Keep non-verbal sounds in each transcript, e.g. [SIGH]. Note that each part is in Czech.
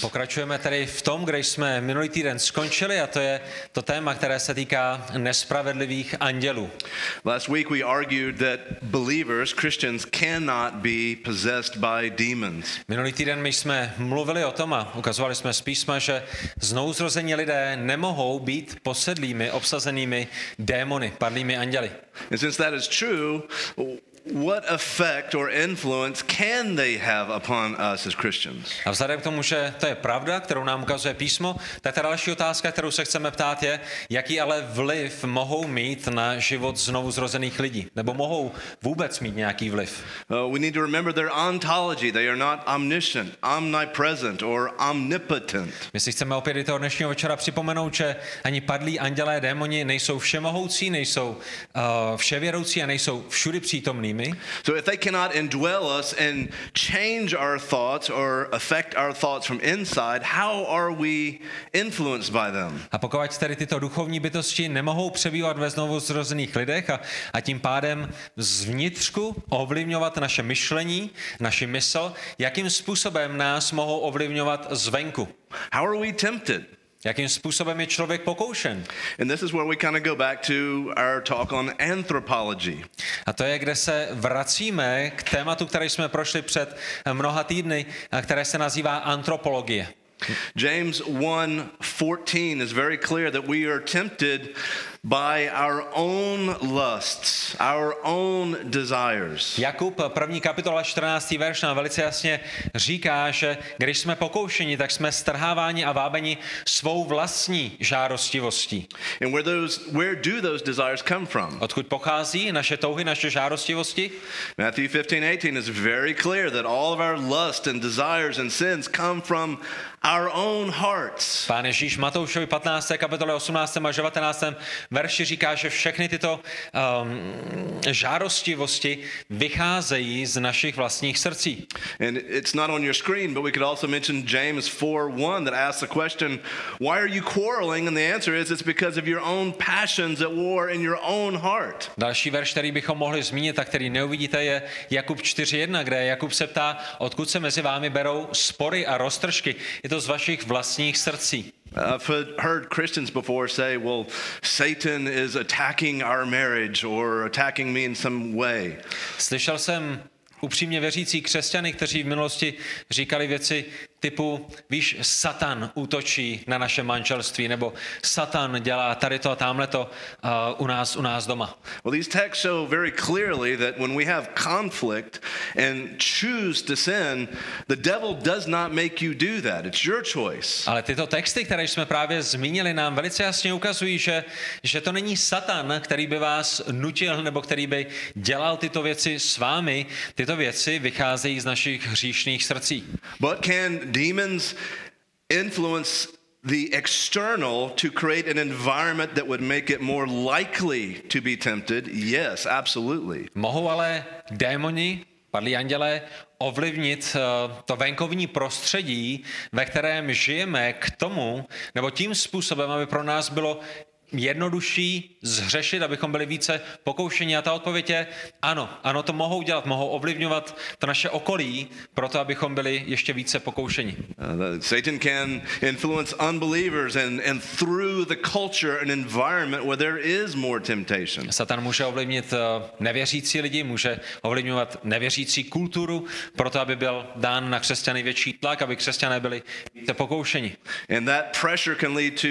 Pokračujeme tedy v tom, kde jsme minulý týden skončili a to je to téma, které se týká nespravedlivých andělů. Last week we argued that believers, Christians, cannot be possessed by demons. Minulý týden my jsme mluvili o tom a ukazovali jsme z písma, že znouzrození lidé nemohou být posedlými, obsazenými démony, padlými anděli. And since that is true, what effect or influence can they have upon us as Christians? A vzhledem k tomu, že to je pravda, kterou nám ukazuje písmo, tak ta další otázka, kterou se chceme ptát, je, jaký ale vliv mohou mít na život znovu zrozených lidí, nebo mohou vůbec mít nějaký vliv. Uh, we need to remember their ontology. They are not omniscient, omnipresent, or omnipotent. My si chceme opět i toho dnešního večera připomenout, že ani padlí andělé, démoni nejsou všemohoucí, nejsou uh, vševěroucí a nejsou všudy přítomnými. So if they cannot indwell us and change our thoughts or affect our thoughts from inside, how are we influenced by them? A pokud tedy tyto duchovní bytosti nemohou přebývat ve znovu zrozených lidech a, a tím pádem zvnitřku ovlivňovat naše myšlení, naši mysl, jakým způsobem nás mohou ovlivňovat zvenku? How are we tempted? Jakým způsobem je člověk pokoušen? And this is where we kind of go back to our talk on anthropology. A to je, kde se vracíme k tématu, který jsme prošli před mnoha týdny, a které se nazývá antropologie. James 1:14 is very clear that we are tempted by our own lusts, our own desires. Jakub, první kapitola, 14. verš nám velice jasně říká, že když jsme pokoušeni, tak jsme strháváni a vábeni svou vlastní žárostivostí. And where those where do those desires come from? Odkud pochází naše touhy, naše žárostivosti? Matthew 15:18 is very clear that all of our lust and desires and sins come from our own hearts. Pán Ježíš Matoušovi 15. kapitole 18. a 19. verši říká, že všechny tyto um, žárostivosti vycházejí z našich vlastních srdcí. And it's not on your screen, but we could also mention James 4:1 that asks the question, why are you quarreling? And the answer is it's because of your own passions at war in your own heart. Další verš, který bychom mohli zmínit a který neuvidíte, je Jakub 4.1, kde Jakub se ptá, odkud se mezi vámi berou spory a roztržky. Je to z vašich vlastních srdcí. I've heard Christians before say, well, Satan is attacking our marriage or attacking me in some way. Slyšel jsem upřímně věřící křesťany, kteří v minulosti říkali věci typu, víš, Satan útočí na naše manželství, nebo Satan dělá tady to a tamhle to uh, u, nás, u nás doma. Well, these texts show very clearly that when we have conflict and choose to sin, the devil does not make you do that. It's your choice. Ale tyto texty, které jsme právě zmínili, nám velice jasně ukazují, že, že to není Satan, který by vás nutil, nebo který by dělal tyto věci s vámi. Tyto věci vycházejí z našich hříšných srdcí. But can demons influence the external to create an environment that would make it more likely to be tempted? Yes, absolutely. Mohou ale démoni, padlí andělé, ovlivnit eh, to venkovní prostředí, ve kterém žijeme k tomu, nebo tím způsobem, aby pro nás bylo jednodušší zhřešit, abychom byli více pokoušení? A ta odpověď je ano, ano, to mohou dělat, mohou ovlivňovat to naše okolí, proto abychom byli ještě více pokoušení. Uh, Satan can influence unbelievers and, and through the culture an environment where there is more temptation. Satan může ovlivnit eh, nevěřící lidi, může ovlivňovat nevěřící kulturu, proto aby byl dán na křesťany větší tlak, aby křesťané byli více pokoušeni. And that pressure can lead to,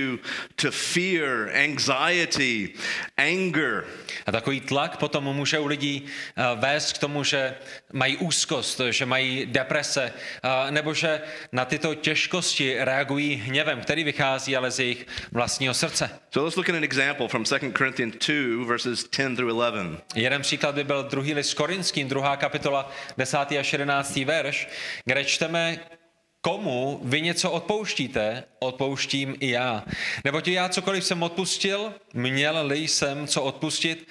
to fear, anxiety, anger. A takový tlak potom může u lidí eh, vést k tomu, že mají úzkost, že mají deprese, eh, nebo že na tyto těžkosti reagují hněvem, který vychází ale z jejich vlastního srdce. So let's look at an example from 2 Corinthians 2, verses 10 through 11. Jeden příklad by byl druhý list Korinským, druhá kapitola, 10. až 11. verš, kde čteme, komu vy něco odpouštíte, odpouštím i já. Neboť já cokoliv jsem odpustil, měl-li jsem co odpustit,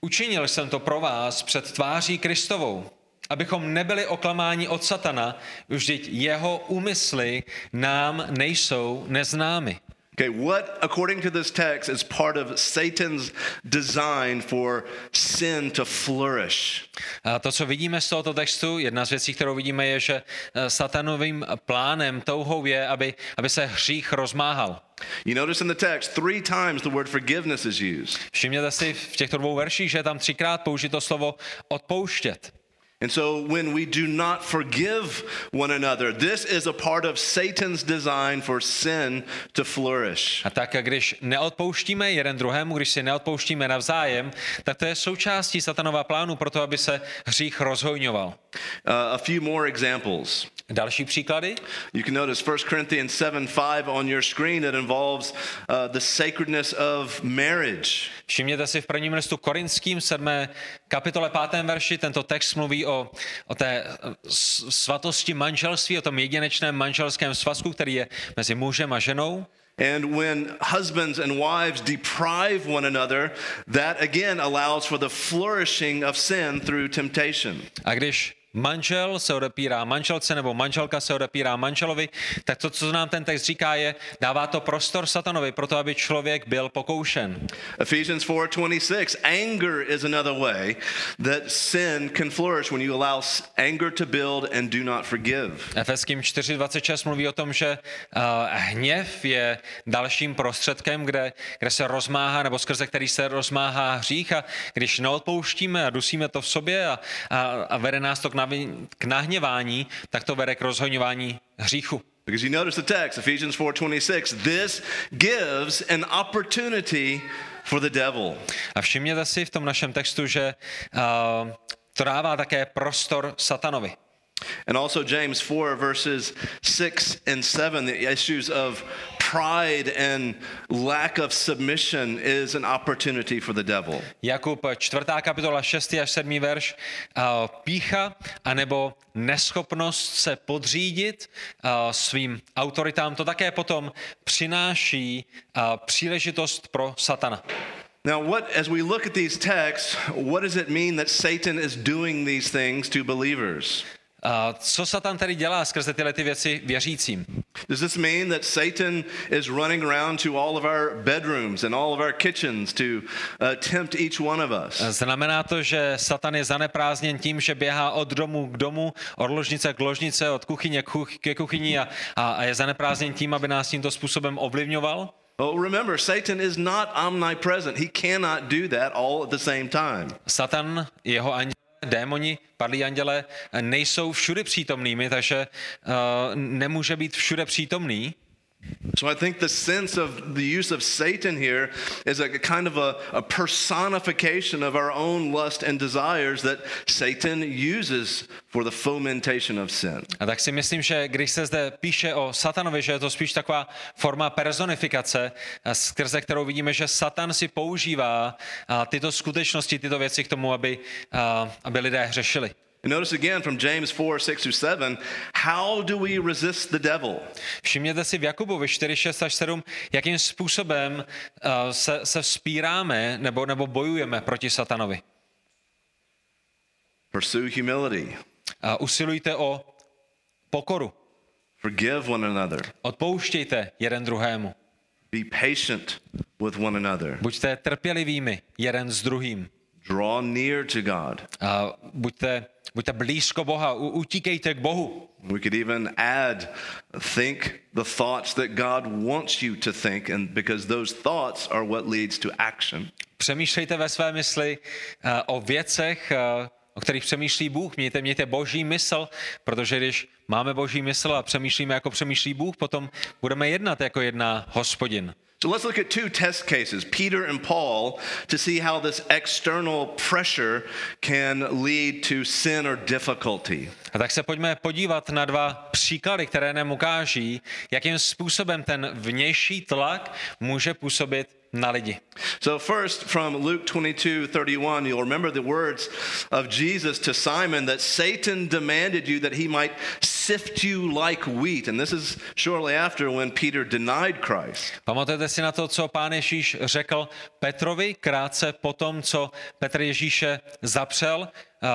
učinil jsem to pro vás před tváří Kristovou, abychom nebyli oklamáni od satana, vždyť jeho úmysly nám nejsou neznámy. Okay, what, according to this text, is part of Satan's design for sin to flourish? A to, co vidíme z tohoto textu, jedna z věcí, kterou vidíme, je, že eh, satanovým plánem, touhou je, aby, aby se hřích rozmáhal. You notice in the text, three times the word forgiveness is used. Všimněte si v těchto dvou verších, že je tam třikrát použito slovo odpouštět. And so when we do not forgive one another, this is a part of Satan's design for sin to flourish. A tak, když neodpouštíme jeden druhému, když si neodpouštíme navzájem, tak to je součástí satanova plánu pro to, aby se hřích rozhojňoval. Uh, a few more examples. Další příklady? You can notice 1 Corinthians 7 5 on your screen that involves uh, the sacredness of marriage. Všimněte si v prvním listu Korinským 7. kapitole 5. verši, tento text mluví o, o té s- svatosti manželství, o tom jedinečném manželském svazku, který je mezi mužem a ženou. And when husbands and wives deprive one another, that again allows for the flourishing of sin through temptation. A když manžel se odepírá manželce nebo manželka se odepírá manželovi, tak to, co nám ten text říká, je, dává to prostor satanovi pro to, aby člověk byl pokoušen. Ephesians 4:26 anger is another way that sin can flourish when you allow anger to build and do not forgive. Efeským 4.26 mluví o tom, že uh, hněv je dalším prostředkem, kde, kde se rozmáhá, nebo skrze který se rozmáhá hřích a když neodpouštíme a dusíme to v sobě a, a, a vede nás to k, k nahněvání, tak to vede k rozhoňování hříchu. Because you notice the text, Ephesians 4:26, this gives an opportunity for the devil. A všimněte si v tom našem textu, že uh, to dává také prostor satanovi. And also James 4 verses 6 and 7 the issues of pride and lack of submission is an opportunity for the devil. Jakub, čtvrtá kapitola, 6. až 7. verš, pícha anebo neschopnost se podřídit svým autoritám, to také potom přináší příležitost pro satana. Now, what as we look at these texts, what does it mean that Satan is doing these things to believers? Uh, co Satan tedy dělá skrze tyhle ty věci věřícím? Does this mean that Satan is running around to all of our bedrooms and all of our kitchens to uh, tempt each one of us? Znamená to, že Satan je zaneprázdněn tím, že běhá od domu k domu, od ložnice k ložnice, od kuchyně ke kuchyni a, a, a je zaneprázdněn tím, aby nás tímto způsobem ovlivňoval? Well, remember, Satan is not omnipresent. He cannot do that all at the same time. Satan, jeho anděle, démoni, padlí anděle nejsou všude přítomnými, takže uh, nemůže být všude přítomný. So I think the sense of the use of Satan here is a kind of a, a personification of our own lust and desires that Satan uses for the fomentation of sin. A tak si myslím, že když se zde píše o satanovi, že je to spíš taková forma personifikace, skrze kterou vidíme, že satan si používá tyto skutečnosti, tyto věci k tomu, aby, aby lidé hřešili. And notice again from James 4 6 through 7 how do we resist the devil? Všimněte si v Jakubovi 4, 6 až 7, jakým způsobem a, se, se vzpíráme nebo, nebo bojujeme proti satanovi. Pursue humility, A usilujte o pokoru. forgive one another, Odpouštějte jeden druhému. be patient with one another, Buďte trpělivými jeden s druhým. draw near to God. A buďte, buďte blízko Boha, utíkejte k Bohu. We could even add, think the thoughts that God wants you to think, and because those thoughts are what leads to action. Přemýšlejte ve své mysli eh, o věcech, eh, o kterých přemýšlí Bůh. Mějte, mějte boží mysl, protože když máme boží mysl a přemýšlíme, jako přemýšlí Bůh, potom budeme jednat, jako jedná hospodin. So let's look at two test cases, Peter and Paul, to see how this external pressure can lead to sin or difficulty. A tak se pojďme podívat na dva příklady, které nám ukáží, jakým způsobem ten vnější tlak může působit na lidi. So, first from Luke 22 31, you'll remember the words of Jesus to Simon that Satan demanded you that he might sift you like wheat. And this is shortly after when Peter denied Christ. Pamatujete si na to, co pán Ježíš řekl Petrovi krátce po tom, co Petr Ježíše zapřel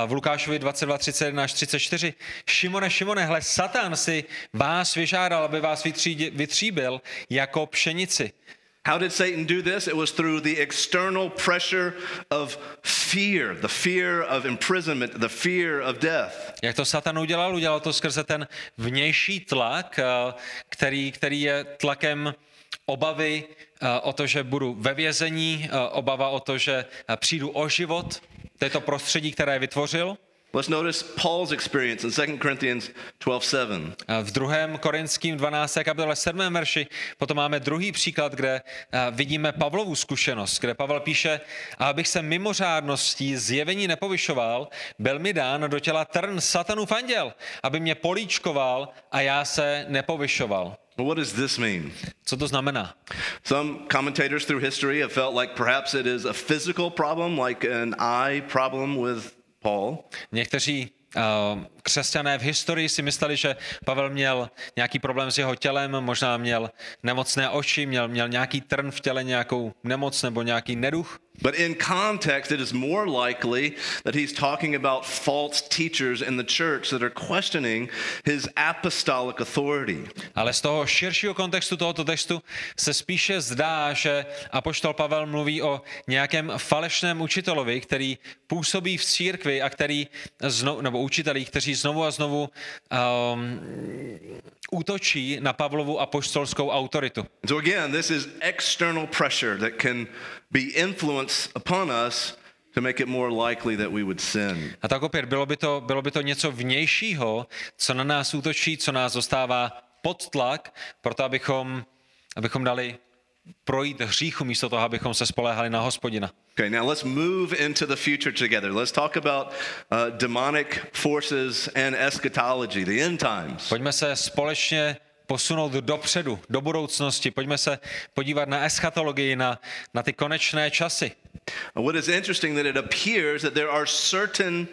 v Lukášovi 22, 31 až 34. Šimone, Šimone, hle, Satan si vás vyžádal, aby vás vytříbil jako pšenici. How did Satan do this? It was through the external pressure of fear, the fear of imprisonment, the fear of death. Jak to Satan udělal? Udělal to skrze ten vnější tlak, eh, který, který je tlakem obavy eh, o to, že budu ve vězení, eh, obava o to, že přijdu o život, to je to prostředí, které vytvořil. Let's notice Paul's experience in 2 Corinthians 12:7. V druhém Korinským 12. kapitole 7. verši potom máme druhý příklad, kde vidíme Pavlovu zkušenost, kde Pavel píše, a abych se mimořádností zjevení nepovyšoval, byl mi dán do těla trn satanův anděl, aby mě políčkoval a já se nepovyšoval. What does this mean? Co to znamená? Some commentators through history have felt like perhaps it is a physical problem, like an eye problem with Paul. Někteří uh, křesťané v historii si mysleli, že Pavel měl nějaký problém s jeho tělem, možná měl nemocné oči, měl, měl nějaký trn v těle, nějakou nemoc nebo nějaký neduch. But in context, it is more likely that he's talking about false teachers in the church that are questioning his apostolic authority. Ale z toho širšího kontextu tohoto textu se spíše zdá, že apoštol Pavel mluví o nějakém falešném učitelovi, který působí v církvi a který, znovu, nebo učitelích, kteří znovu a znovu um, útočí na Pavlovu apoštolskou autoritu. So again, this is external pressure that can be influenced upon us to make it more likely that we would sin. A tak opět bylo by to, bylo by to něco vnějšího, co na nás útočí, co nás dostává pod tlak, proto abychom, abychom dali projít hříchu místo toho, abychom se spoléhali na hospodina. Okay, now let's move into the future together. Let's talk about uh, demonic forces and eschatology, the end times. Pojďme se společně posunout dopředu, do budoucnosti. Pojďme se podívat na eschatologii, na, na ty konečné časy. What is interesting that it appears that there are certain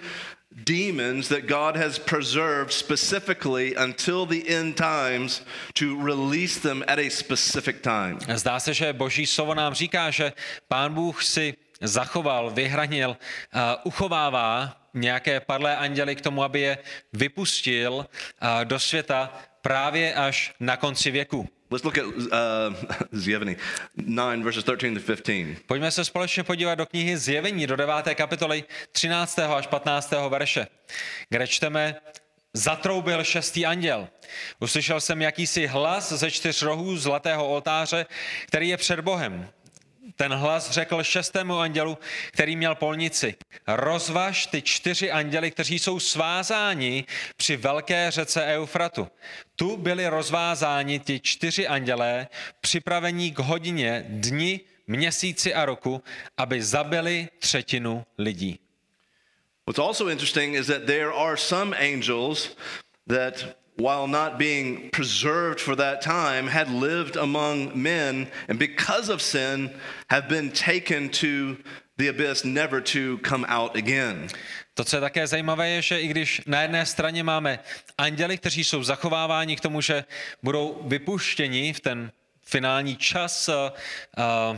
demons that God has preserved specifically until the end times to release them at a specific time. Zdá se, že Boží slovo nám říká, že Pán Bůh si zachoval, vyhranil, uh, uchovává nějaké padlé anděly k tomu, aby je vypustil uh, do světa právě až na konci věku. Let's look at uh, [LAUGHS] Zjevení 9 verses 13 to 15. Pojďme se společně podívat do knihy Zjevení do 9. kapitoly 13. až 15. verše, kde čteme Zatroubil šestý anděl. Uslyšel jsem jakýsi hlas ze čtyř rohů zlatého oltáře, který je před Bohem. Ten hlas řekl šestému andělu, který měl polnici, rozvaž ty čtyři anděly, kteří jsou svázáni při velké řece Eufratu. Tu byli rozvázáni ti čtyři andělé, připravení k hodině, dni, měsíci a roku, aby zabili třetinu lidí. What's also interesting is that there are some angels that while not being preserved for that time, had lived among men, and because of sin, have been taken to the abyss, never to come out again. To, co je také zajímavé, je, že i když na jedné straně máme anděly, kteří jsou zachováváni k tomu, že budou vypuštěni v ten finální čas uh,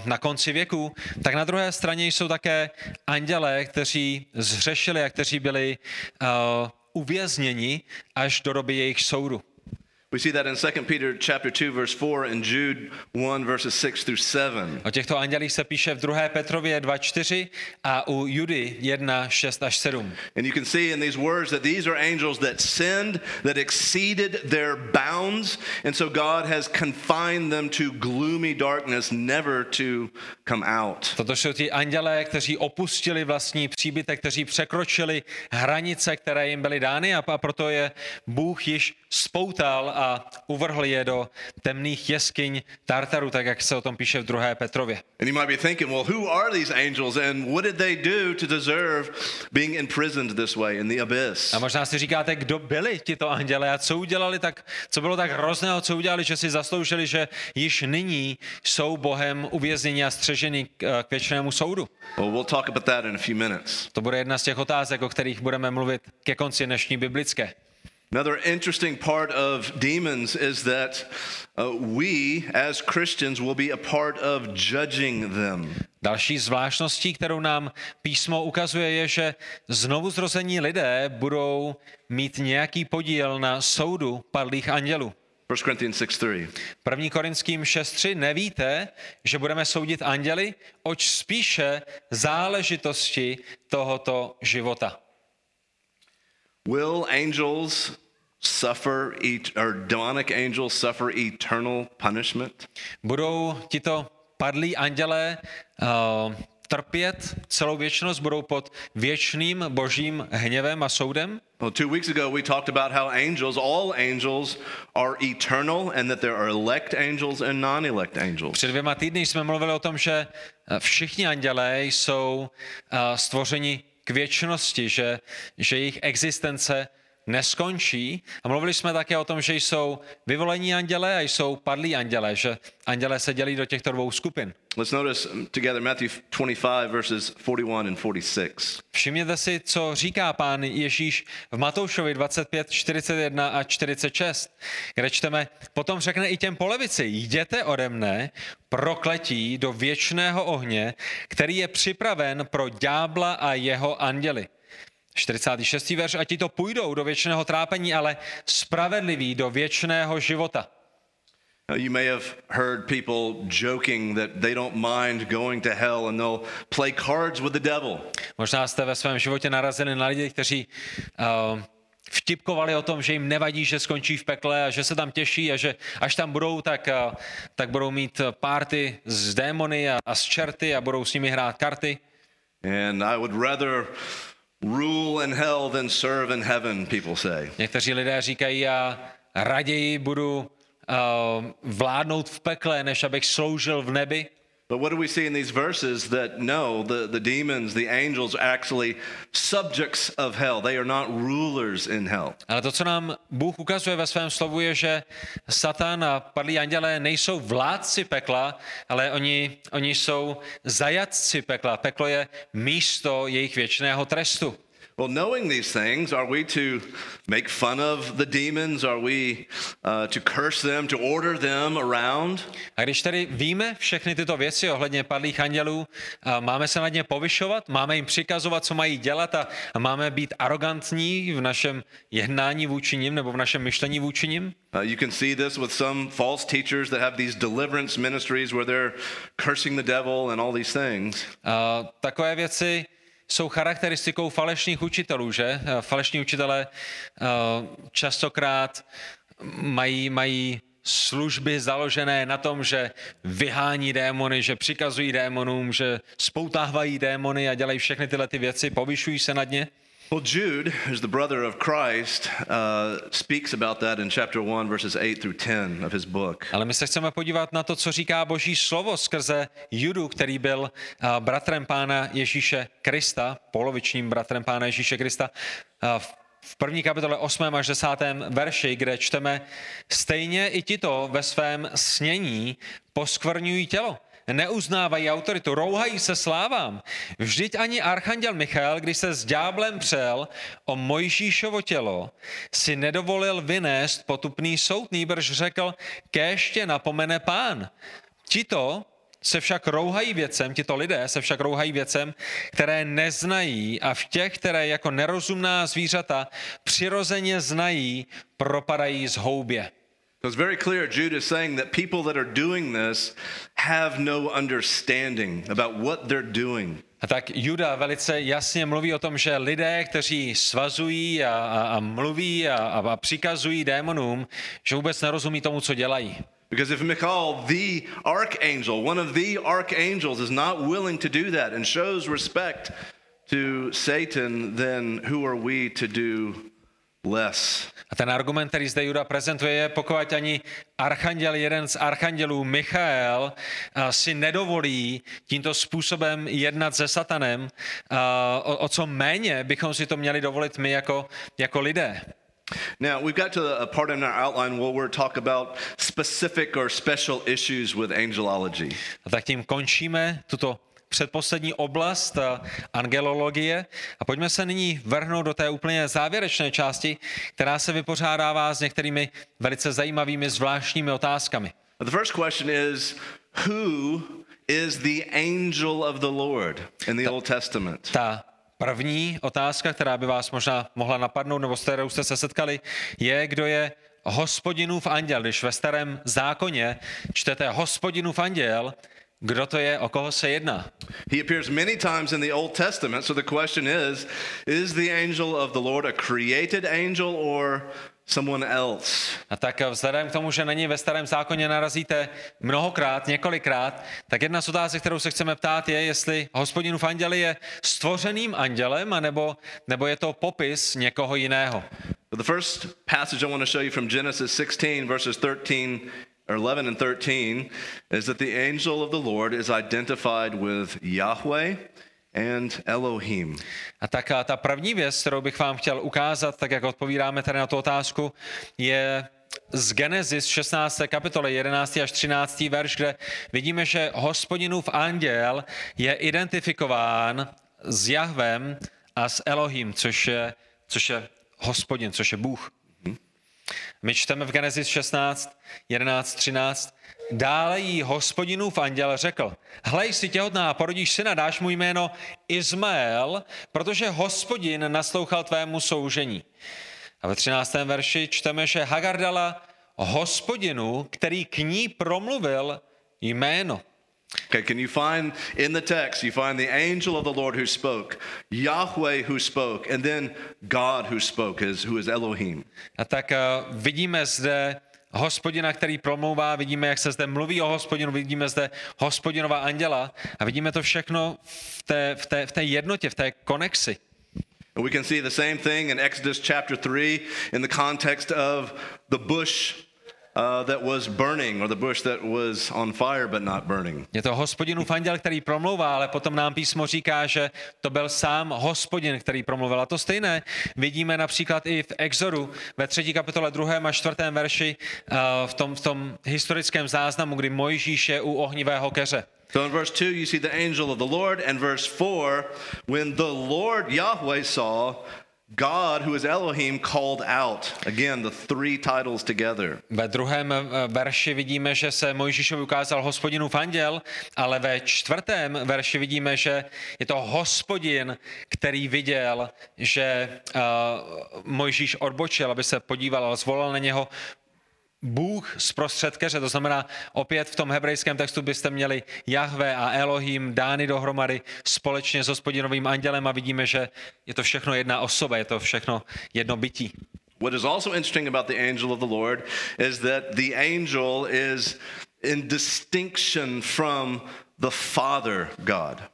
na konci věku, tak na druhé straně jsou také andělé, kteří zřešili a kteří byli uh, uvězněni až do doby jejich soudu. We see that in 2 Peter chapter 2 verse 4 and Jude 1 verses 6 through 7. O těchto andělích se píše v 2. Petrově 2:4 a u Judy 1:6 až 7. And you can see in these words that these are angels that sinned, that exceeded their bounds, and so God has confined them to gloomy darkness never to come out. Toto jsou ti andělé, kteří opustili vlastní příbytek, kteří překročili hranice, které jim byly dány a proto je Bůh již spoutal a uvrhl je do temných jeskyň Tartaru, tak jak se o tom píše v 2. Petrově. And you might be thinking, well, who are these angels and what did they do to deserve being imprisoned this way in the abyss? A možná si říkáte, kdo byli tito anděle a co udělali tak, co bylo tak hrozného, co udělali, že si zasloužili, že již nyní jsou Bohem uvězněni a střeženi k, k věčnému soudu. Well, we'll talk about that in a few minutes. To bude jedna z těch otázek, o kterých budeme mluvit ke konci dnešní biblické. Another interesting part of demons is that uh, we as Christians will be a part of judging them. Další zvláštností, kterou nám písmo ukazuje, je, že znovu zrození lidé budou mít nějaký podíl na soudu padlých andělů. 1 Corinthians 6:3. 1. Korinským 6.3 nevíte, že budeme soudit anděly, oč spíše záležitosti tohoto života. Will angels suffer et- or demonic angels suffer eternal punishment? Budou tito padlí andělé uh, trpět celou věčnost, budou pod věčným božím hněvem a soudem? Well, two weeks ago we talked about how angels, all angels, are eternal and that there are elect angels and non elect angels. Před dvěma týdny jsme mluvili o tom, že eh, všichni andělé jsou eh, stvořeni k věčnosti, že, že jejich existence neskončí. A mluvili jsme také o tom, že jsou vyvolení andělé a jsou padlí andělé, že andělé se dělí do těchto dvou skupin. Let's notice together Matthew 25, verses 41 and 46. Všimněte si, co říká pán Ježíš v Matoušovi 25, 41 a 46, kde čteme, potom řekne i těm polevici, jděte ode mne, prokletí do věčného ohně, který je připraven pro ďábla a jeho anděly. 46. verš, a ti to půjdou do věčného trápení, ale spravedliví do věčného života. You may have heard people joking that they don't mind going to hell and they'll play cards with the devil. Možná jste ve svém životě narazili na lidi, kteří uh, vtipkovali o tom, že jim nevadí, že skončí v pekle a že se tam těší a že až tam budou, tak, uh, tak budou mít párty s démony a, a s čerty a budou s nimi hrát karty. And I would rather rule in hell than serve in heaven, people say. Někteří lidé říkají, já raději budu uh, vládnout v pekle, než abych sloužil v nebi. But what do we see in these verses? That no, the, the demons, the angels, are actually subjects of hell. They are not rulers in hell. Ale to, co nám Bůh ukazuje ve svém slovu, je, že Satan a padlí andělé nejsou vládci pekla, ale oni, oni jsou zajatci pekla. Peklo je místo jejich věčného trestu. Well, knowing these things, are we to make fun of the demons? Are we uh, to curse them, to order them around? A když tedy víme všechny tyto věci ohledně padlých andělů, máme se nad ně povyšovat, máme jim přikazovat, co mají dělat a a máme být arrogantní v našem jednání vůči nim nebo v našem myšlení vůči nim? Uh, you can see this with some false teachers that have these deliverance ministries where they're cursing the devil and all these things. A takové věci jsou charakteristikou falešných učitelů, že? A Falešní učitelé a, častokrát mají, mají služby založené na tom, že vyhání démony, že přikazují démonům, že spoutávají démony a dělají všechny tyhle ty věci, povyšují se nad ně. Well, Jude, who's the brother of Christ, uh, speaks about that in chapter 1, verses 8 through 10 of his book. Ale my se chceme podívat na to, co říká Boží slovo skrze Judu, který byl a, bratrem pána Ježíše Krista, polovičním bratrem pána Ježíše Krista. A v v první kapitole 8. až 10. verši, kde čteme, stejně i tito ve svém snění poskvrňují tělo. Neuznávají autoritu, rouhají se slávám. Vždyť ani archanděl Michael, když se s ďáblem přel o Mojžíšovo tělo, si nedovolil vynést potupný soud, nýbrž řekl, kéž tě napomene pán. Tito se však rouhají věcem, tito lidé se však rouhají věcem, které neznají a v těch, které jako nerozumná zvířata přirozeně znají, propadají z houbě. So it's very clear Jude is saying that people that are doing this have no understanding about what they're doing. A tak Juda velice jasně mluví o tom, že lidé, kteří svazují a, a, a mluví a, a, přikazují démonům, že vůbec nerozumí tomu, co dělají. Because if Michael, the archangel, one of the archangels, is not willing to do that and shows respect to Satan, then who are we to do less? A ten argument, který zde Juda prezentuje, je, pokud ani archanděl, jeden z archandělů, Michael, a, si nedovolí tímto způsobem jednat se satanem, a, o, o co méně bychom si to měli dovolit my jako, jako lidé. Now, we've got to a part in our outline where we're talk about specific or special issues with angelology. A tak tím končíme tuto předposlední oblast eh, angelologie a pojďme se nyní vrhnout do té úplně závěrečné části, která se vypořádává s některými velice zajímavými zvláštními otázkami. The first question is Who is the angel of the Lord in the Old Testament? Ta první otázka, která by vás možná mohla napadnout, nebo s kterou jste se setkali, je, kdo je hospodinův anděl. Když ve starém zákoně čtete hospodinův anděl, kdo to je, o koho se jedná? He appears many times in the Old Testament, so the question is Is the angel of the Lord a created angel or someone else? A tak vzhledem k tomu, že na něj ve starém zákoně narazíte mnohokrát, několikrát, tak jedna z otázek, kterou se chceme ptát, je, jestli hospodinův anděl je stvořeným andělem, anebo, nebo je to popis někoho jiného. The first passage I want to show you from Genesis 16, verses 13 or 11 and 13, is that the angel of the Lord is identified with Yahweh and Elohim. A tak a ta první věc, kterou bych vám chtěl ukázat, tak jak odpovídáme tady na tu otázku, je z Genesis 16. kapitoly 11. až 13. verš, kde vidíme, že hospodinův anděl je identifikován s Jahvem a s Elohim, což je, což je hospodin, což je Bůh. My čteme v Genesis 16, 11, 13. Dále jí hospodinův anděl řekl, hlej, si těhotná a porodíš syna, dáš mu jméno Izmael, protože hospodin naslouchal tvému soužení. A ve 13. verši čteme, že Hagar dala hospodinu, který k ní promluvil jméno. Okay, can you find in the text, you find the angel of the Lord who spoke, Yahweh who spoke, and then God who spoke, is, who is Elohim. A tak uh, vidíme zde hospodina, který promlouvá, vidíme, jak se zde mluví o hospodinu, vidíme zde hospodinova anděla a vidíme to všechno v té, v té, v té jednotě, v té konexi. And we can see the same thing in Exodus chapter 3 in the context of the bush uh, that was burning, or the bush that was on fire but not burning. Je to hospodinův anděl, který promlouvá, ale potom nám písmo říká, že to byl sám hospodin, který promluvil. A to stejné vidíme například i v Exodu ve třetí kapitole druhém a čtvrtém verši uh, v, tom, v tom historickém záznamu, kdy Mojžíš je u ohnivého keře. So in verse 2, you see the angel of the Lord, and verse 4, when the Lord Yahweh saw God, who is Elohim, called out. Again, the three titles together. Ve druhém eh, verši vidíme, že se Mojžíšovi ukázal hospodinův anděl, ale ve čtvrtém verši vidíme, že je to hospodin, který viděl, že uh, Mojžíš odbočil, aby se podíval a zvolal na něho Bůh zprostřed keře, to znamená, opět v tom hebrejském textu byste měli Jahve a Elohim dány dohromady společně s hospodinovým andělem a vidíme, že je to všechno jedna osoba, je to všechno jedno bytí. What is also interesting about the angel of the Lord is that the angel is in distinction from the Father God.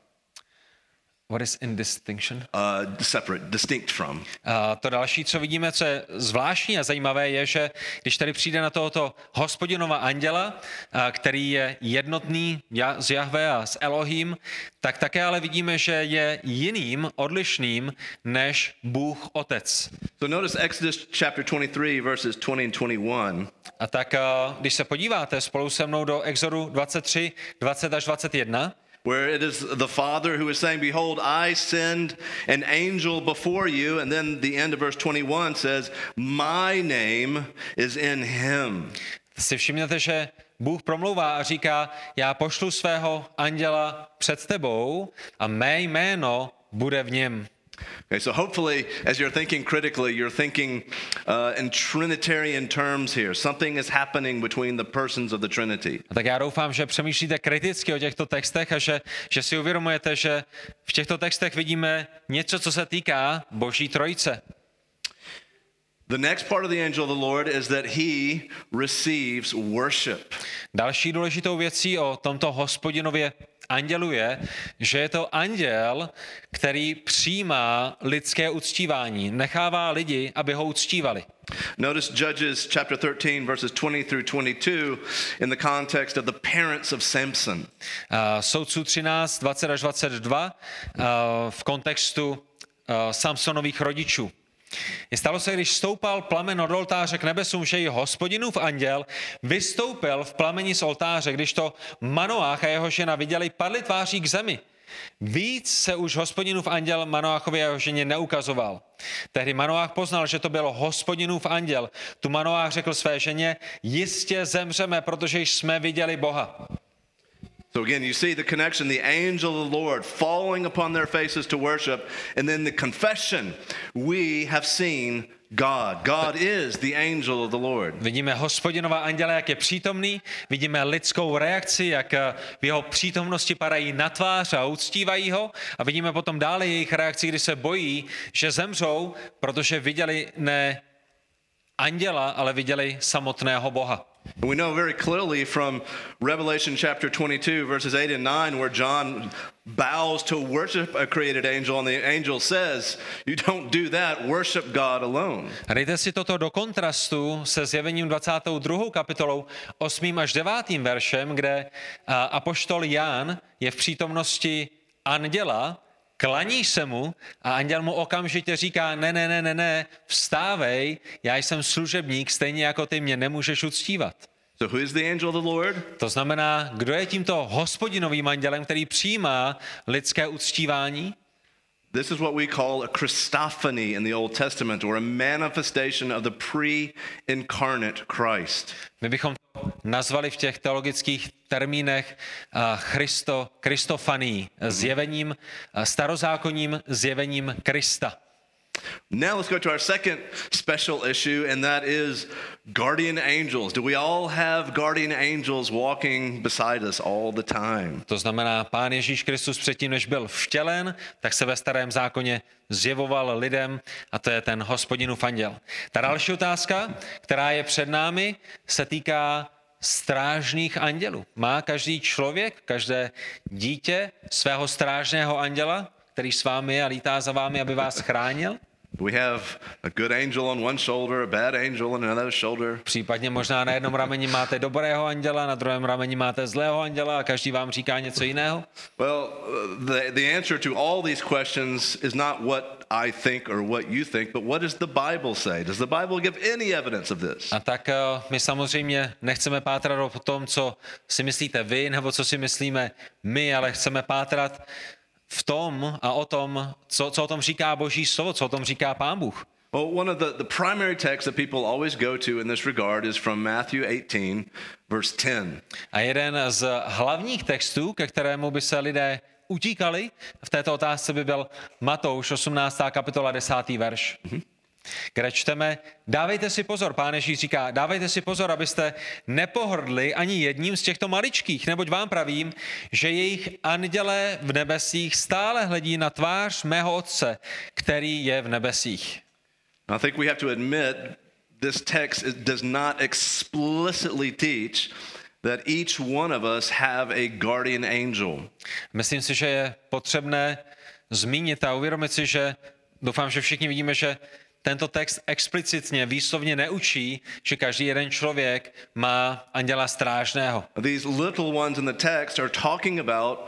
What is in distinction? Uh, separate, distinct from. A to další, co vidíme, co je zvláštní a zajímavé, je, že když tady přijde na tohoto hospodinova anděla, a který je jednotný z Jahve a s Elohim, tak také ale vidíme, že je jiným, odlišným než Bůh Otec. So notice Exodus chapter 23 verses 20 and 21. A tak, a když se podíváte spolu se mnou do Exodu 23, 20 až 21, where it is the Father who is saying, Behold, I send an angel before you. And then the end of verse 21 says, My name is in him. Si všimněte, že Bůh promlouvá a říká, já pošlu svého anděla před tebou a mé jméno bude v něm. Okay, so hopefully, as you're thinking critically, you're thinking uh, in Trinitarian terms here. Something is happening between the persons of the Trinity. A tak já doufám, že přemýšlíte kriticky o těchto textech a že, že si uvědomujete, že v těchto textech vidíme něco, co se týká Boží trojice. The next part of the angel of the Lord is that he receives worship. Další důležitou věcí o tomto hospodinově andělu je, že je to anděl, který přijímá lidské uctívání, nechává lidi, aby ho uctívali. Notice Judges chapter 13 verses 20 through 22 in the context of the parents of Samson. Uh, soudců 13, 20 až 22 uh, v kontextu uh, Samsonových rodičů. Stalo se, když stoupal plamen od oltáře k nebesům, že i hospodinův anděl vystoupil v plameni z oltáře, když to Manoách a jeho žena viděli, padli tváří k zemi. Víc se už hospodinův anděl Manoáchovi a jeho ženě neukazoval. Tehdy Manoách poznal, že to byl hospodinův anděl. Tu Manoách řekl své ženě, jistě zemřeme, protože jsme viděli Boha. So again, you see the connection, the angel of the Lord falling upon their faces to worship, and then the confession, we have seen God. God is the angel of the Lord. Vidíme hospodinova anděla, jak je přítomný, vidíme lidskou reakci, jak eh, v jeho přítomnosti padají na tvář a uctívají ho a vidíme potom dále jejich reakci, kdy se bojí, že zemřou, protože viděli ne anděla, ale viděli samotného Boha. We know very clearly from Revelation chapter 22, verses 8 and 9, where John bows to worship a created angel, and the angel says, You don't do that, worship God alone. Dejte si toto do kontrastu se zjevením 22. kapitolou 8. až 9. veršem, kde apoštol Jan je v přítomnosti anděla, klaní se mu a anděl mu okamžitě říká, ne, ne, ne, ne, ne, vstávej, já jsem služebník, stejně jako ty mě nemůžeš uctívat. So, who is the angel of the Lord? To znamená, kdo je tímto hospodinovým andělem, který přijímá lidské uctívání? This is what we call a Christophany in the Old Testament, or a manifestation of the pre incarnate Christ. My bychom nazvali v těch teologických termínech uh, Christo, Kristofaní, zjevením, uh, starozákonním zjevením Krista. Now let's go to our second special issue, and that is guardian angels. Do we all have guardian angels walking beside us all the time? To znamená, pán Ježíš Kristus předtím, než byl vtělen, tak se ve starém zákoně zjevoval lidem a to je ten hospodinův anděl. Ta další otázka, která je před námi, se týká strážných andělů. Má každý člověk, každé dítě svého strážného anděla, který s vámi je a lítá za vámi, aby vás chránil? We have a good angel on one shoulder, a bad angel on another shoulder. Případně možná na jednom rameni máte dobrého anděla, na druhém rameni máte zlého anděla a každý vám říká něco jiného? Well, the, the answer to all these questions is not what I think or what you think, but what does the Bible say? Does the Bible give any evidence of this? A tak eh, my samozřejmě nechceme pátrat o tom, co si myslíte vy, nebo co si myslíme my, ale chceme pátrat v tom a o tom, co, co o tom říká Boží slovo, co o tom říká Pán Bůh. Well, one of the, the primary texts that people always go to in this regard is from Matthew 18, verse 10. A jeden z hlavních textů, ke kterému by se lidé utíkali v této otázce, by byl Matouš 18. kapitola 10. verš. Kde čteme, dávejte si pozor, pán Ježíš říká, dávejte si pozor, abyste nepohrdli ani jedním z těchto maličkých, neboť vám pravím, že jejich andělé v nebesích stále hledí na tvář mého otce, který je v nebesích. I think we have to admit this text does not explicitly teach that each one of us have a guardian angel. Myslím si, že je potřebné zmínit a uvědomit si, že doufám, že všichni vidíme, že tento text explicitně, výslovně neučí, že každý jeden člověk má anděla strážného. These little ones in the text are talking about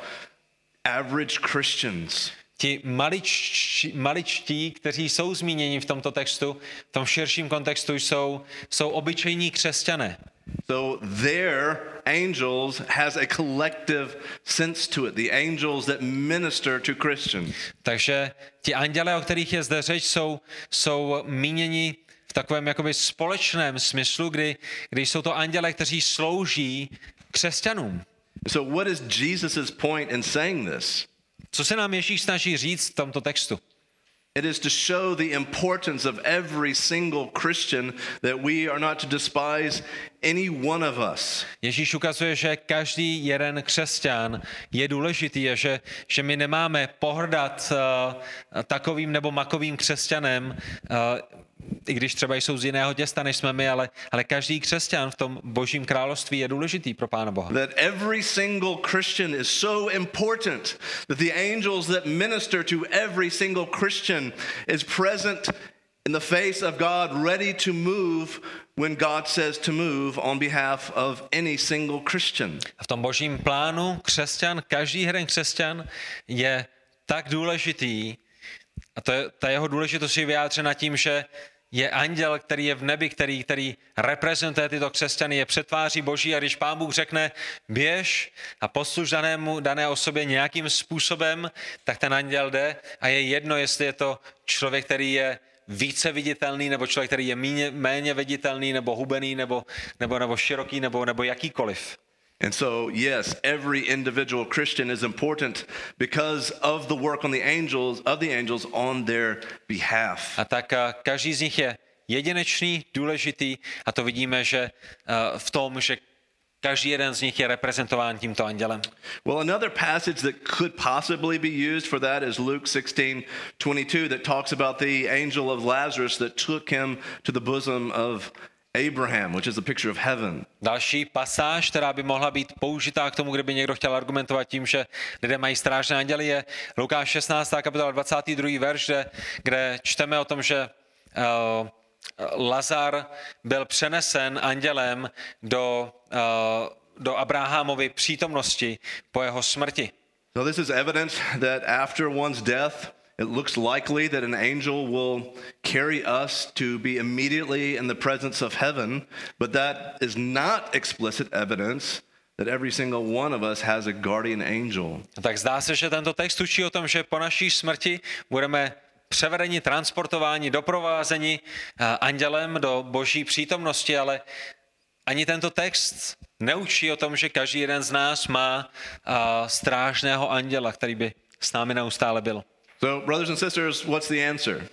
average Christians. Ti maličtí, maličtí, kteří jsou zmíněni v tomto textu, v tom širším kontextu jsou, jsou obyčejní křesťané. So their angels has a collective sense to it. The angels that minister to Christians. Takže ti anděle, o kterých je zde řeč, jsou, jsou míněni v takovém jakoby společném smyslu, kdy, kdy jsou to anděle, kteří slouží křesťanům. So what is Jesus' point in saying this? Co se nám Ježíš snaží říct v tomto textu? It is to show the importance of every single Christian that we are not to despise any one of us. Ježíš ukazuje, že každý jeden křesťan je důležitý a že, že my nemáme pohrdat uh, takovým nebo makovým křesťanem, uh, i když třeba jsou z jiného těsta, než jsme my, ale, ale každý křesťan v tom božím království je důležitý pro Pána Boha. That every single Christian is so important that the angels that minister to every single Christian is present in the face of God, ready to move when God says to move on behalf of any single Christian. V tom božím plánu křesťan, každý jeden křesťan je tak důležitý, a to je, ta jeho důležitost je vyjádřena tím, že je anděl, který je v nebi, který, který reprezentuje tyto křesťany, je přetváří Boží a když Pán Bůh řekne běž a posluž danému, dané osobě nějakým způsobem, tak ten anděl jde a je jedno, jestli je to člověk, který je více viditelný, nebo člověk, který je méně, méně viditelný, nebo hubený, nebo, nebo, nebo široký, nebo, nebo jakýkoliv. And so, yes, every individual Christian is important because of the work on the angels of the angels on their behalf. A tak každý z nich je jedinečný, důležitý a to vidíme, že uh, v tom, že každý jeden z nich je reprezentován tímto andělem. Well, another passage that could possibly be used for that is Luke 16 22, that talks about the angel of Lazarus that took him to the bosom of Abraham, which is a picture of heaven. Další pasáž, která by mohla být použitá k tomu, kdyby někdo chtěl argumentovat tím, že lidé mají strážné anděly, je Lukáš 16. kapitola 22. verš, kde, kde čteme o tom, že uh, Lazar byl přenesen andělem do, uh, do Abrahamovy přítomnosti po jeho smrti. So, this is evidence that after one's death, it looks likely that an angel will carry us to be immediately in the presence of heaven, but that is not explicit evidence that every single one of us has a guardian angel. Tak zdá se, že tento text učí o tom, že po naší smrti budeme převedeni, transportováni, doprovázeni eh, andělem do boží přítomnosti, ale ani tento text neučí o tom, že každý jeden z nás má eh, strážného anděla, který by s námi neustále byl. So, brothers and sisters, what's the answer?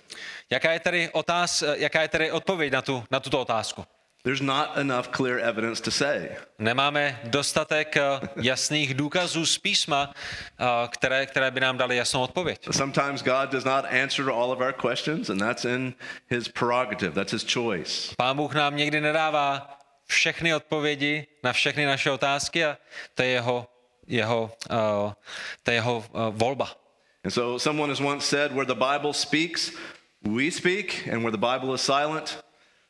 Jaká je tedy, otáz, eh, jaká je tedy odpověď na, tu, na tuto otázku? There's not enough clear evidence to say. Nemáme dostatek eh, jasných důkazů z písma, eh, které, které by nám dali jasnou odpověď. Sometimes God does not answer to all of our questions, and that's in His prerogative, that's His choice. Pán Bůh nám někdy nedává všechny odpovědi na všechny naše otázky a to je jeho, jeho, uh, to je jeho uh, volba. And so, someone has once said, where the Bible speaks, we speak, and where the Bible is silent,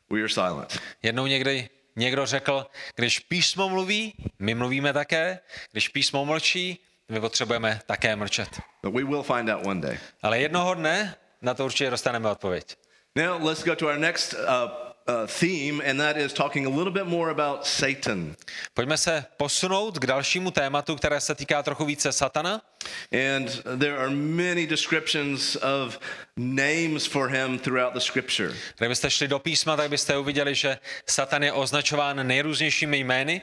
we are silent. Jednou někdy někdo řekl, když písmo mluví, my mluvíme také, když písmo mlčí, my potřebujeme také mlčet. But we will find out one day. Ale jednoho dne na to určitě dostaneme odpověď. Now, let's go to our next uh, uh, theme, and that is talking a little bit more about Satan. Pojďme se posunout k dalšímu tématu, které se týká trochu více satana. And there are many descriptions of names for him throughout the scripture. Kdybyste šli do písma, tak byste uviděli, že Satan je označován nejrůznějšími jmény.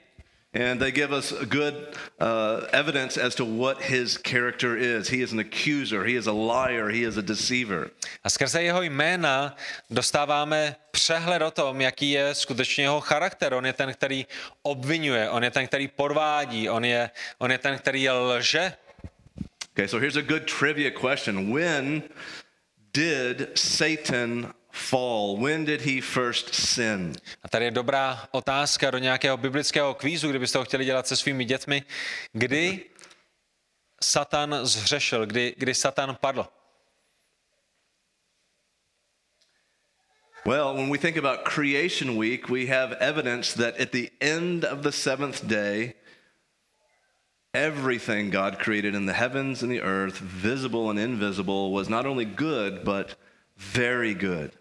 And they give us good uh, evidence as to what his character is. He is an accuser, he is a liar, he is a deceiver. A skrze jeho jména dostáváme přehled o tom, jaký je skutečně jeho charakter. On je ten, který obvinuje, on je ten, který podvádí, on je, on je ten, který lže. Okay, so here's a good trivia question. When did Satan fall? When did he first sin? A tady je dobrá otázka do nějakého biblického kvízu, kdybyste ho chtěli dělat se svými dětmi. Kdy Satan zhřešil, kdy, kdy Satan padl? Well, when we think about creation week, we have evidence that at the end of the seventh day, everything God created in the heavens and the earth, visible and invisible, was not only good, but very good.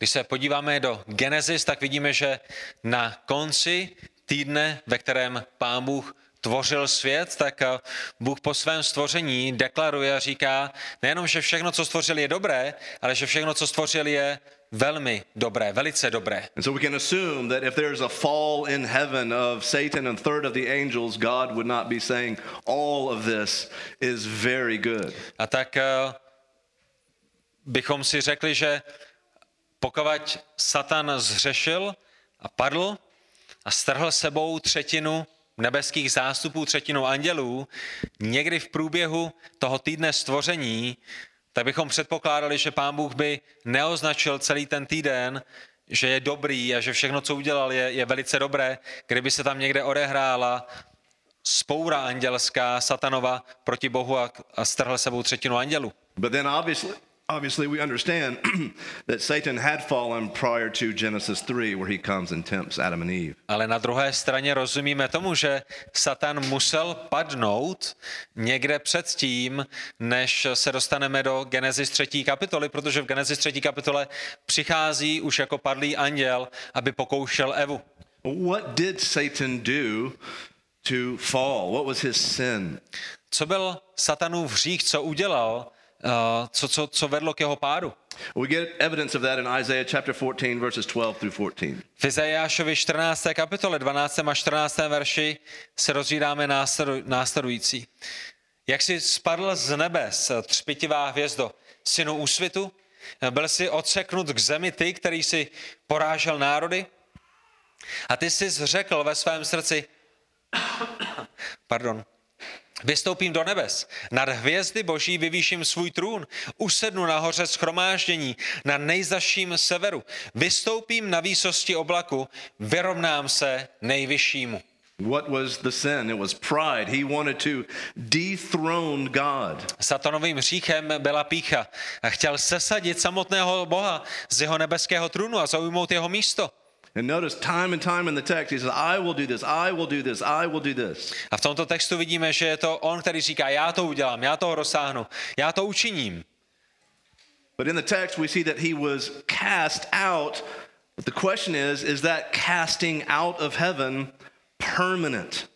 Když se podíváme do Genesis, tak vidíme, že na konci týdne, ve kterém Pán Bůh tvořil svět, tak eh, Bůh po svém stvoření deklaruje a říká nejenom, že všechno, co stvořil, je dobré, ale že všechno, co stvořil, je velmi dobré, velice dobré. And so we can assume that if there's a fall in heaven of Satan and third of the angels, God would not be saying all of this is very good. A tak uh, bychom si řekli, že pokud Satan zřešil a padl a strhl sebou třetinu nebeských zástupů, třetinu andělů, někdy v průběhu toho týdne stvoření, tak bychom předpokládali, že pán Bůh by neoznačil celý ten týden, že je dobrý a že všechno, co udělal, je, je velice dobré, kdyby se tam někde odehrála spoura andělská, satanova proti Bohu a, a strhl sebou třetinu andělů. But then obviously obviously we understand [CLEARS THROAT] that Satan had fallen prior to Genesis 3, where he comes and tempts Adam and Eve. Ale na druhé straně rozumíme tomu, že Satan musel padnout někde před tím, než se dostaneme do Genesis 3. kapitoly, protože v Genesis 3. kapitole přichází už jako padlý anděl, aby pokoušel Evu. What did Satan do to fall? What was his sin? Co byl Satanův hřích, co udělal, co, co, co vedlo k jeho pádu? We get evidence of that in Isaiah chapter 14, verses 12 through 14. V Izajášovi 14. kapitole 12. a 14. verši se rozvídáme následu- následující. Jak jsi spadl z nebes, třpitivá hvězdo, synu úsvitu, byl jsi odseknut k zemi ty, který jsi porážel národy? A ty jsi řekl ve svém srdci, [COUGHS] pardon, Vystoupím do nebes, nad hvězdy boží vyvýším svůj trůn, usednu na hoře schromáždění, na nejzaším severu, vystoupím na výsosti oblaku, vyrovnám se nejvyššímu. What was the sin? It was pride. He wanted to dethrone God. Satanovým hříchem byla pícha a chtěl sesadit samotného Boha z jeho nebeského trůnu a zaujmout jeho místo. And notice time and time in the text, he says, I will do this, I will do this, I will do this. A v tomto textu vidíme, že je to on, který říká, já to udělám, já toho rozsáhnu, já to učiním. But in the text, we see that he was cast out. But the question is, is that casting out of heaven permanent?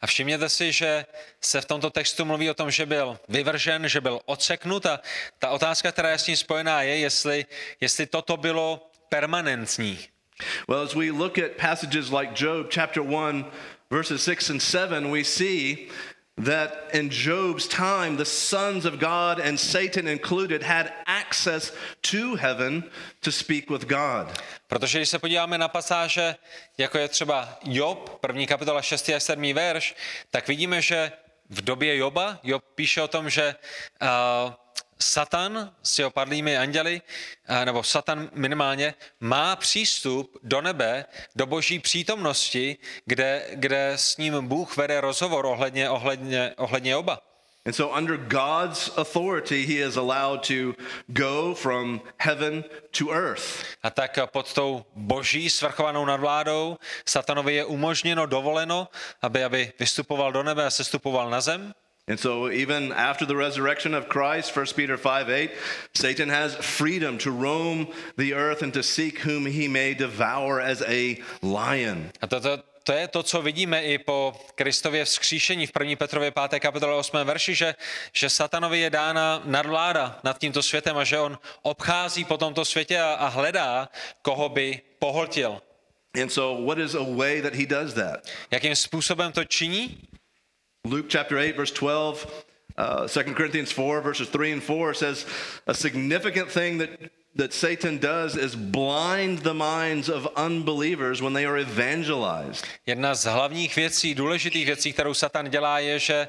A všimněte si, že se v tomto textu mluví o tom, že byl vyvržen, že byl odseknut a ta otázka, která je s tím spojená, je, jestli, jestli toto bylo permanentní. Well, as we look at passages like Job chapter 1, verses 6 and 7, we see that in Job's time, the sons of God and Satan included had access to heaven to speak with God. Protože když se podíváme na pasáže, jako je třeba Job, první kapitola 6. a 7. verš, tak vidíme, že v době Joba, Job píše o tom, že uh, Satan s jeho padlými anděli, uh, nebo Satan minimálně, má přístup do nebe, do boží přítomnosti, kde, kde s ním Bůh vede rozhovor ohledně, ohledně, ohledně Joba. And so, under God's authority, he is allowed to go from heaven to earth. A tak pod tou boží svrchovanou nadvládou satanovi je umožněno, dovoleno, aby, aby vystupoval do nebe a sestupoval na zem. And so, even after the resurrection of Christ, 1 Peter 5 8, Satan has freedom to roam the earth and to seek whom he may devour as a lion. A to, to, to je to, co vidíme i po Kristově vzkříšení v 1. Petrově 5. kapitole 8. verši, že, že satanovi je dána nadvláda nad tímto světem a že on obchází po tomto světě a, a hledá, koho by pohltil. And so, what is a way that he does that? Jakým způsobem to činí? Luke chapter 8, verse 12, uh, 2 Corinthians 4, verses 3 and 4 says a significant thing that, that Satan does is blind the minds of unbelievers when they are evangelized. Jedna z hlavních věcí, důležitých věcí, kterou Satan dělá, je, že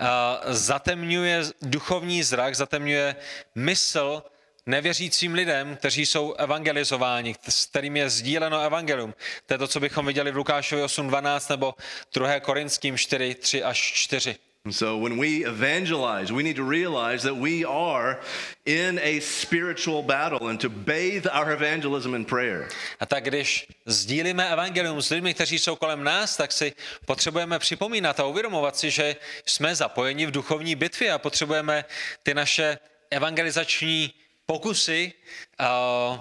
uh, zatemňuje duchovní zrak, zatemňuje mysl nevěřícím lidem, kteří jsou evangelizováni, s kterým je sdíleno evangelium. To je to, co bychom viděli v Lukášovi 8.12 nebo 2. Korinským 4, 3 až 4. And so when we evangelize, we need to realize that we are in a spiritual battle and to bathe our evangelism in prayer. A tak když sdílíme evangelium s lidmi, kteří jsou kolem nás, tak si potřebujeme připomínat a uvědomovat si, že jsme zapojeni v duchovní bitvě a potřebujeme ty naše evangelizační pokusy uh,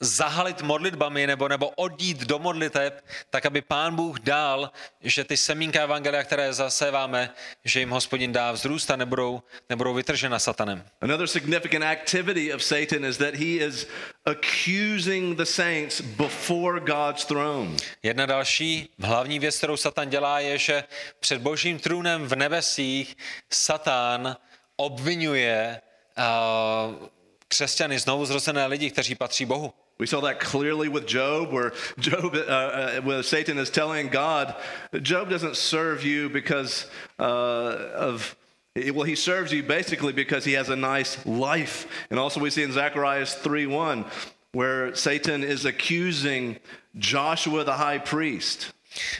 zahalit modlitbami nebo, nebo odjít do modliteb, tak aby Pán Bůh dal, že ty semínka evangelia, které zaséváme, že jim hospodin dá vzrůst a nebudou, nebudou vytržena satanem. Another significant activity of Satan is that he is accusing the saints before God's throne. Jedna další hlavní věc, kterou Satan dělá, je, že před božím trůnem v nebesích Satan obvinuje uh, křesťany, znovu zrozené lidi, kteří patří Bohu. We saw that clearly with Job, where Job, uh, uh, where Satan is telling God, Job doesn't serve you because uh, of, well, he serves you basically because he has a nice life. And also we see in Zechariah 3:1, where Satan is accusing Joshua the high priest.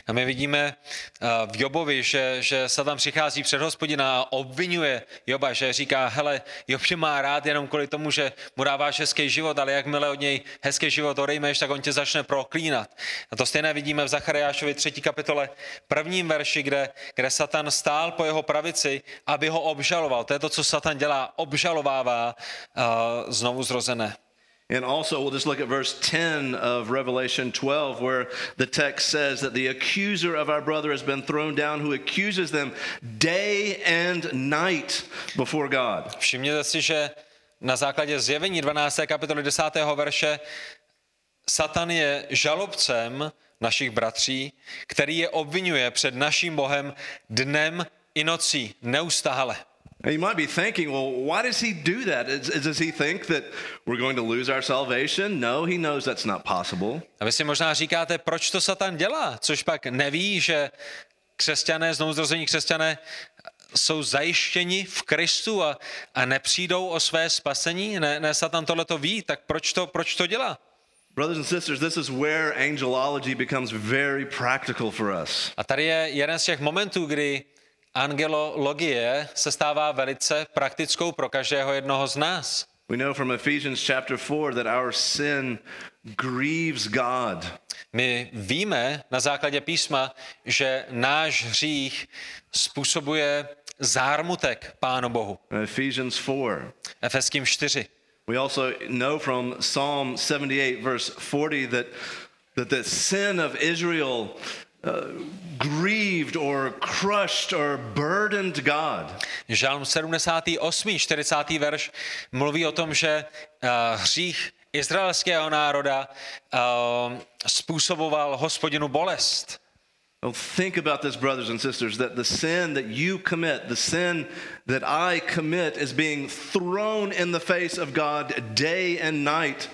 A my vidíme uh, v Jobovi, že, že Satan přichází před hospodina a obvinuje Joba, že říká, hele, Job tě má rád jenom kvůli tomu, že mu dáváš hezký život, ale jakmile od něj hezký život odejmeš, tak on tě začne proklínat. A to stejné vidíme v Zachariášovi 3. kapitole, prvním verši, kde, kde Satan stál po jeho pravici, aby ho obžaloval. To je to, co Satan dělá, obžalovává uh, znovu zrozené. And also, we'll just look at verse 10 of Revelation 12, where the text says that the accuser of our brother has been thrown down, who accuses them day and night before God. Všimněte si, že na základě zjevení 12. kapitoly 10. verše Satan je žalobcem našich bratří, který je obvinuje před naším Bohem dnem i nocí, neustále. And you might be thinking, well, why does he do that? Is, does he think that we're going to lose our salvation? No, he knows that's not possible. A vy si možná říkáte, proč to Satan dělá, což pak neví, že křesťané, znovuzrození křesťané jsou zajištěni v Kristu a, a nepřijdou o své spasení? Ne, ne Satan tohle to ví, tak proč to, proč to dělá? Brothers and sisters, this is where angelology becomes very practical for us. A tady je jeden z těch momentů, kdy angelologie se stává velice praktickou pro každého jednoho z nás. We know from Ephesians chapter 4 that our sin grieves God. My víme na základě písma, že náš hřích způsobuje zármutek Pánu Bohu. Ephesians 4. Efeským 4. We also know from Psalm 78 verse 40 that that the sin of Israel uh, grieved or crushed or burdened God. Žalm 78, 40. verš mluví o tom, že uh, hřích izraelského národa uh, způsoboval hospodinu bolest. Well, think about this, brothers and sisters, that the sin that you commit, the sin that I commit, is being thrown in the face of God day and night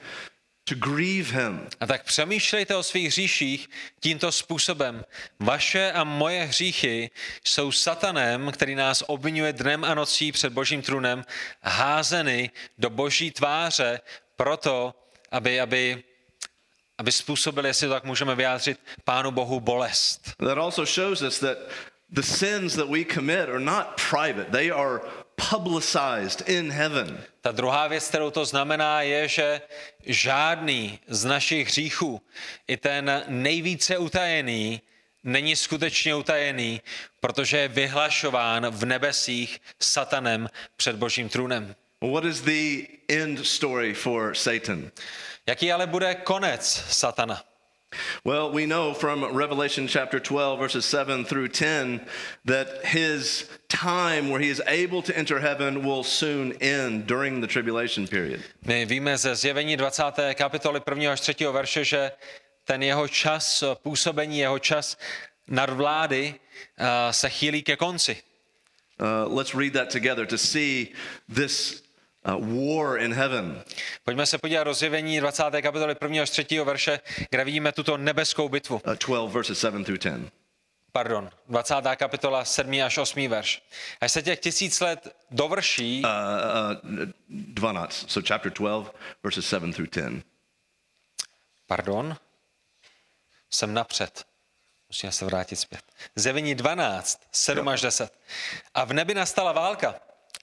to grieve him. A tak přemýšlejte o svých hříších tímto způsobem. Vaše a moje hříchy jsou satanem, který nás obvinuje dnem a nocí před božím trůnem, házeny do boží tváře proto, aby, aby, aby způsobili, jestli to tak můžeme vyjádřit, Pánu Bohu bolest. That also shows us that the sins that we commit are not private, they are publicized in heaven. Ta druhá věc, kterou to znamená, je, že žádný z našich hříchů, i ten nejvíce utajený, není skutečně utajený, protože je vyhlašován v nebesích satanem před božím trůnem. What is the end story for Satan? Jaký ale bude konec satana? Well, we know from Revelation chapter 12, verses 7 through 10, that his time where he is able to enter heaven will soon end during the tribulation period. My víme ze zjevení 20. kapitoly 1. až 3. verše, že ten jeho čas působení, jeho čas nadvlády uh, se chýlí ke konci. Uh, let's read that together to see this war in heaven. Pojďme se podívat do zjevení 20. kapitoly 1. až 3. verše, kde vidíme tuto nebeskou bitvu. Uh, 12 verses 7 through 10. Pardon, 20. kapitola 7. až 8. verš. Až se těch tisíc let dovrší, Uh, uh, 12, so chapter 12, verses 7 through 10. pardon, jsem napřed. Musíme se vrátit zpět. Zjevení 12, 7 až 10. A v nebi nastala válka.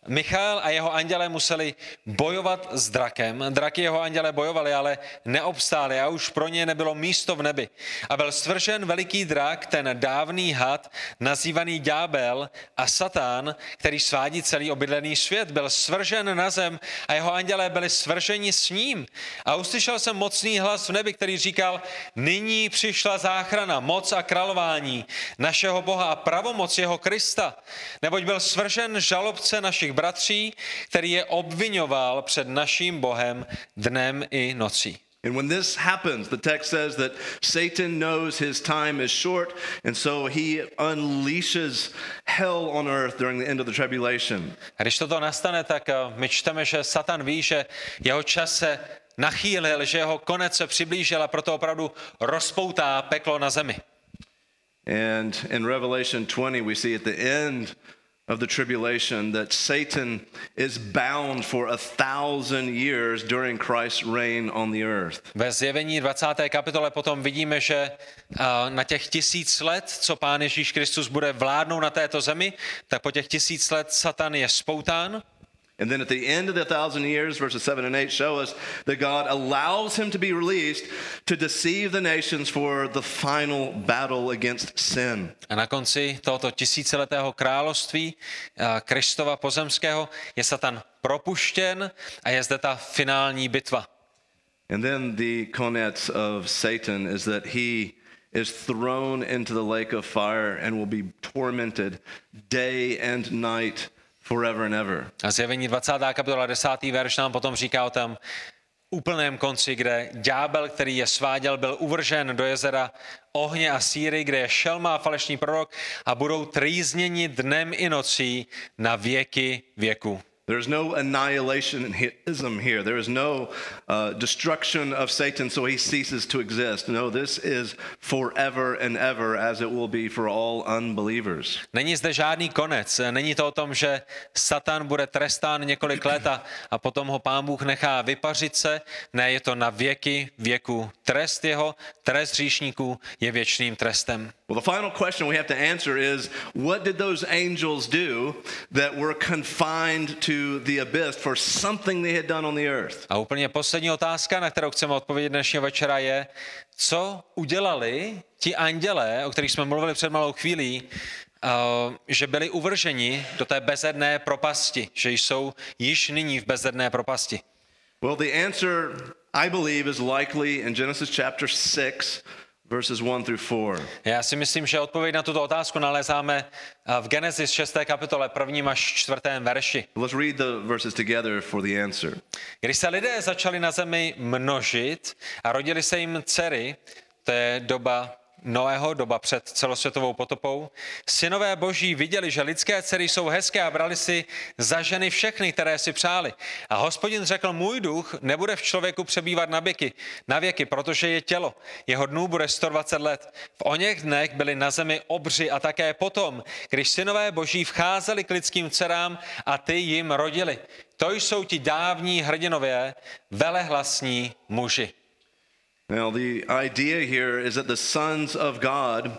Michal a jeho andělé museli bojovat s drakem. Draky jeho andělé bojovali, ale neobstáli a už pro ně nebylo místo v nebi. A byl svržen veliký drak, ten dávný had, nazývaný ďábel a satán, který svádí celý obydlený svět, byl svržen na zem a jeho andělé byli svrženi s ním. A uslyšel jsem mocný hlas v nebi, který říkal, nyní přišla záchrana, moc a králování našeho Boha a pravomoc jeho Krista, neboť byl svržen žalobce našich bratří, který je obvinoval před naším Bohem dnem i nocí. And when this happens, the text says that Satan knows his time is short, and so he unleashes hell on earth during the end of the tribulation. A když toto nastane, tak eh, my čteme, že Satan ví, že jeho čas se nachýlil, že jeho konec se přiblížil a proto opravdu rozpoutá peklo na zemi. And in Revelation 20, we see at the end of the tribulation that Satan is bound for a thousand years during Christ's reign on the earth. Ve zjevení 20. kapitole potom vidíme, že a, na těch tisíc let, co Pán Ježíš Kristus bude vládnout na této zemi, tak po těch tisíc let Satan je spoután. And then at the end of the thousand years, verses 7 and 8 show us that God allows him to be released to deceive the nations for the final battle against sin. A na konci tohoto tisíciletého království a, Kristova pozemského je Satan propuštěn a je zde ta finální bitva. And then the konec of Satan is that he is thrown into the lake of fire and will be tormented day and night forever and ever. A zjevení 20. kapitola 10. verš nám potom říká o tom úplném konci, kde ďábel, který je sváděl, byl uvržen do jezera ohně a síry, kde je šelma a falešný prorok a budou trýzněni dnem i nocí na věky věku. There's no annihilationism here. There is no uh, destruction of Satan so he ceases to exist. No, this is forever and ever as it will be for all unbelievers. Není zde žádný konec. Není to o tom, že Satan bude trestán několik let a, a potom ho pán Bůh nechá vypařit se. Ne, je to na věky věku. Trest jeho, trest hříšníků je věčným trestem. Well, the final question we have to answer is what did those angels do that were confined to the abyss for something they had done on the earth? A úplně poslední otázka, na kterou chceme odpovědět dnešního večera je, co udělali ti andělé, o kterých jsme mluvili před malou chvílí, uh, že byli uvrženi do té bezedné propasti, že jsou již nyní v bezedné propasti. Well, the answer, I believe, is likely in Genesis chapter 6, verses 1 through 4. Já si myslím, že odpověď na tuto otázku nalezáme uh, v Genesis 6. kapitole 1. až 4. verši. Let's read the verses together for the answer. Když se lidé začali na zemi množit a rodili se jim dcery, to je doba Noého, doba před celosvětovou potopou, synové boží viděli, že lidské dcery jsou hezké a brali si za ženy všechny, které si přáli. A hospodin řekl, můj duch nebude v člověku přebývat na věky, na věky, protože je tělo. Jeho dnů bude 120 let. V oněch dnech byli na zemi obři a také potom, když synové boží vcházeli k lidským dcerám a ty jim rodili. To jsou ti dávní hrdinové, velehlasní muži. Now, the idea here is that the sons of God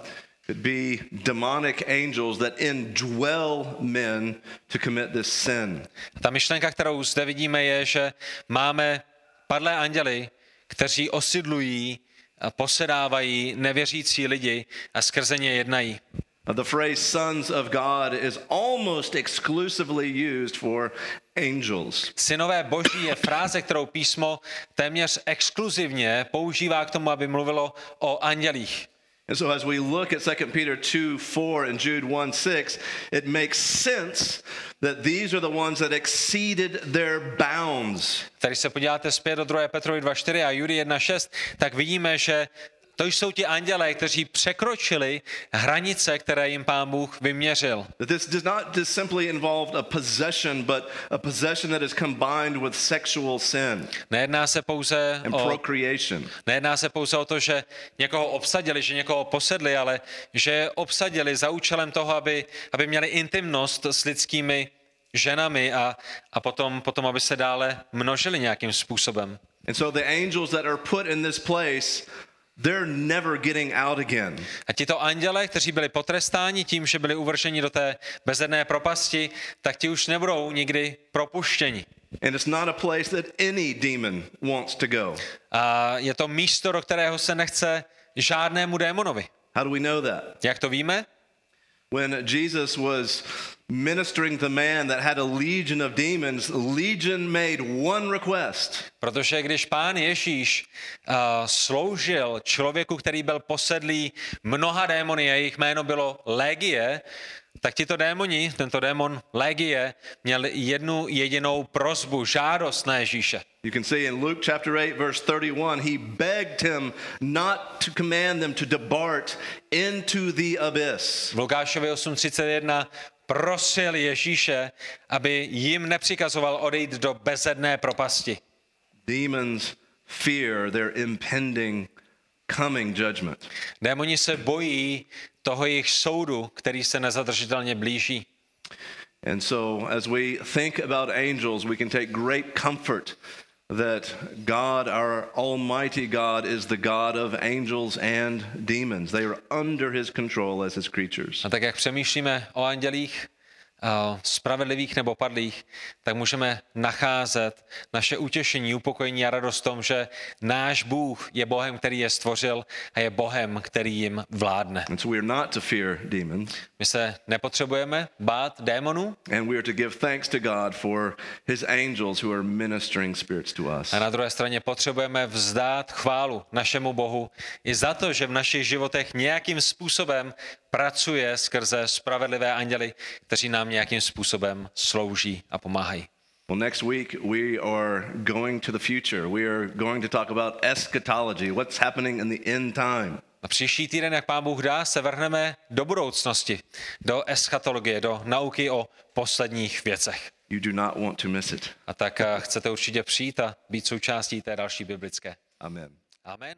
could be demonic angels that indwell men to commit this sin. Ta myšlenka, kterou zde vidíme, je, že máme padlé anděly, kteří osidlují a posedávají nevěřící lidi a skrze ně jednají. The phrase sons of God is almost exclusively used for angels. Synové boží je fráze, kterou písmo téměř exkluzivně používá k tomu, aby mluvilo o andělích. And so, as we look at 2 Peter 2 4 and Jude 1 6, it makes sense that these are the ones that exceeded their bounds. Když se podíváte zpět do 2. Petrovi 2.4 a Judy 1.6, tak vidíme, že to jsou ti andělé, kteří překročili hranice, které jim pán Bůh vyměřil. This does not just simply involve a possession, but a possession that is combined with sexual sin Nejedná se pouze and o procreation. Nejedná se pouze o to, že někoho obsadili, že někoho posedli, ale že je obsadili za účelem toho, aby, aby měli intimnost s lidskými ženami a, a potom, potom, aby se dále množili nějakým způsobem. And so the angels that are put in this place, they're never getting out again. A tito anděle, kteří byli potrestáni tím, že byli uvrženi do té bezedné propasti, tak ti už nebudou nikdy propuštěni. And it's not a place that any demon wants to go. A je to místo, do kterého se nechce žádnému démonovi. How do we know that? Jak to víme? When Jesus was ministering to man that had a legion of demons, legion made one request. Protože když pán Ježíš uh, sloužil člověku, který byl posedlý mnoha démony, a jejich jméno bylo Legie, tak tito démoni, tento démon Legie, měl jednu jedinou prozbu, žádost na Ježíše. You can see in Luke chapter 8, verse 31, he begged him not to command them to depart into the abyss. V Lukášovi 8.31 prosil Ježíše, aby jim nepřikazoval odejít do bezedné propasti. Demons fear their impending coming judgment. Démoni se bojí toho jejich soudu, který se nezadržitelně blíží. And so, as we think about angels, we can take great comfort that God, our Almighty God, is the God of angels and demons. They are under His control as His creatures. A tak jak přemýšlíme o andělích, spravedlivých nebo padlých, tak můžeme nacházet naše utěšení, upokojení a radost v tom, že náš Bůh je Bohem, který je stvořil a je Bohem, který jim vládne. And so, we are not to fear demons, My se nepotřebujeme bát démonů and we are to give thanks to God for His angels who are ministering spirits to us. a na druhé straně potřebujeme vzdát chválu našemu Bohu i za to, že v našich životech nějakým způsobem pracuje skrze spravedlivé anděly, kteří nám nějakým způsobem slouží a pomáhají. Well, next week we are going to the future. We are going to talk about eschatology, what's happening in the end time. A příští týden, jak pán Bůh dá, se vrhneme do budoucnosti, do eschatologie, do nauky o posledních věcech. You do not want to miss it. A tak eh, chcete určitě přijít a být součástí té další biblické. Amen. Amen.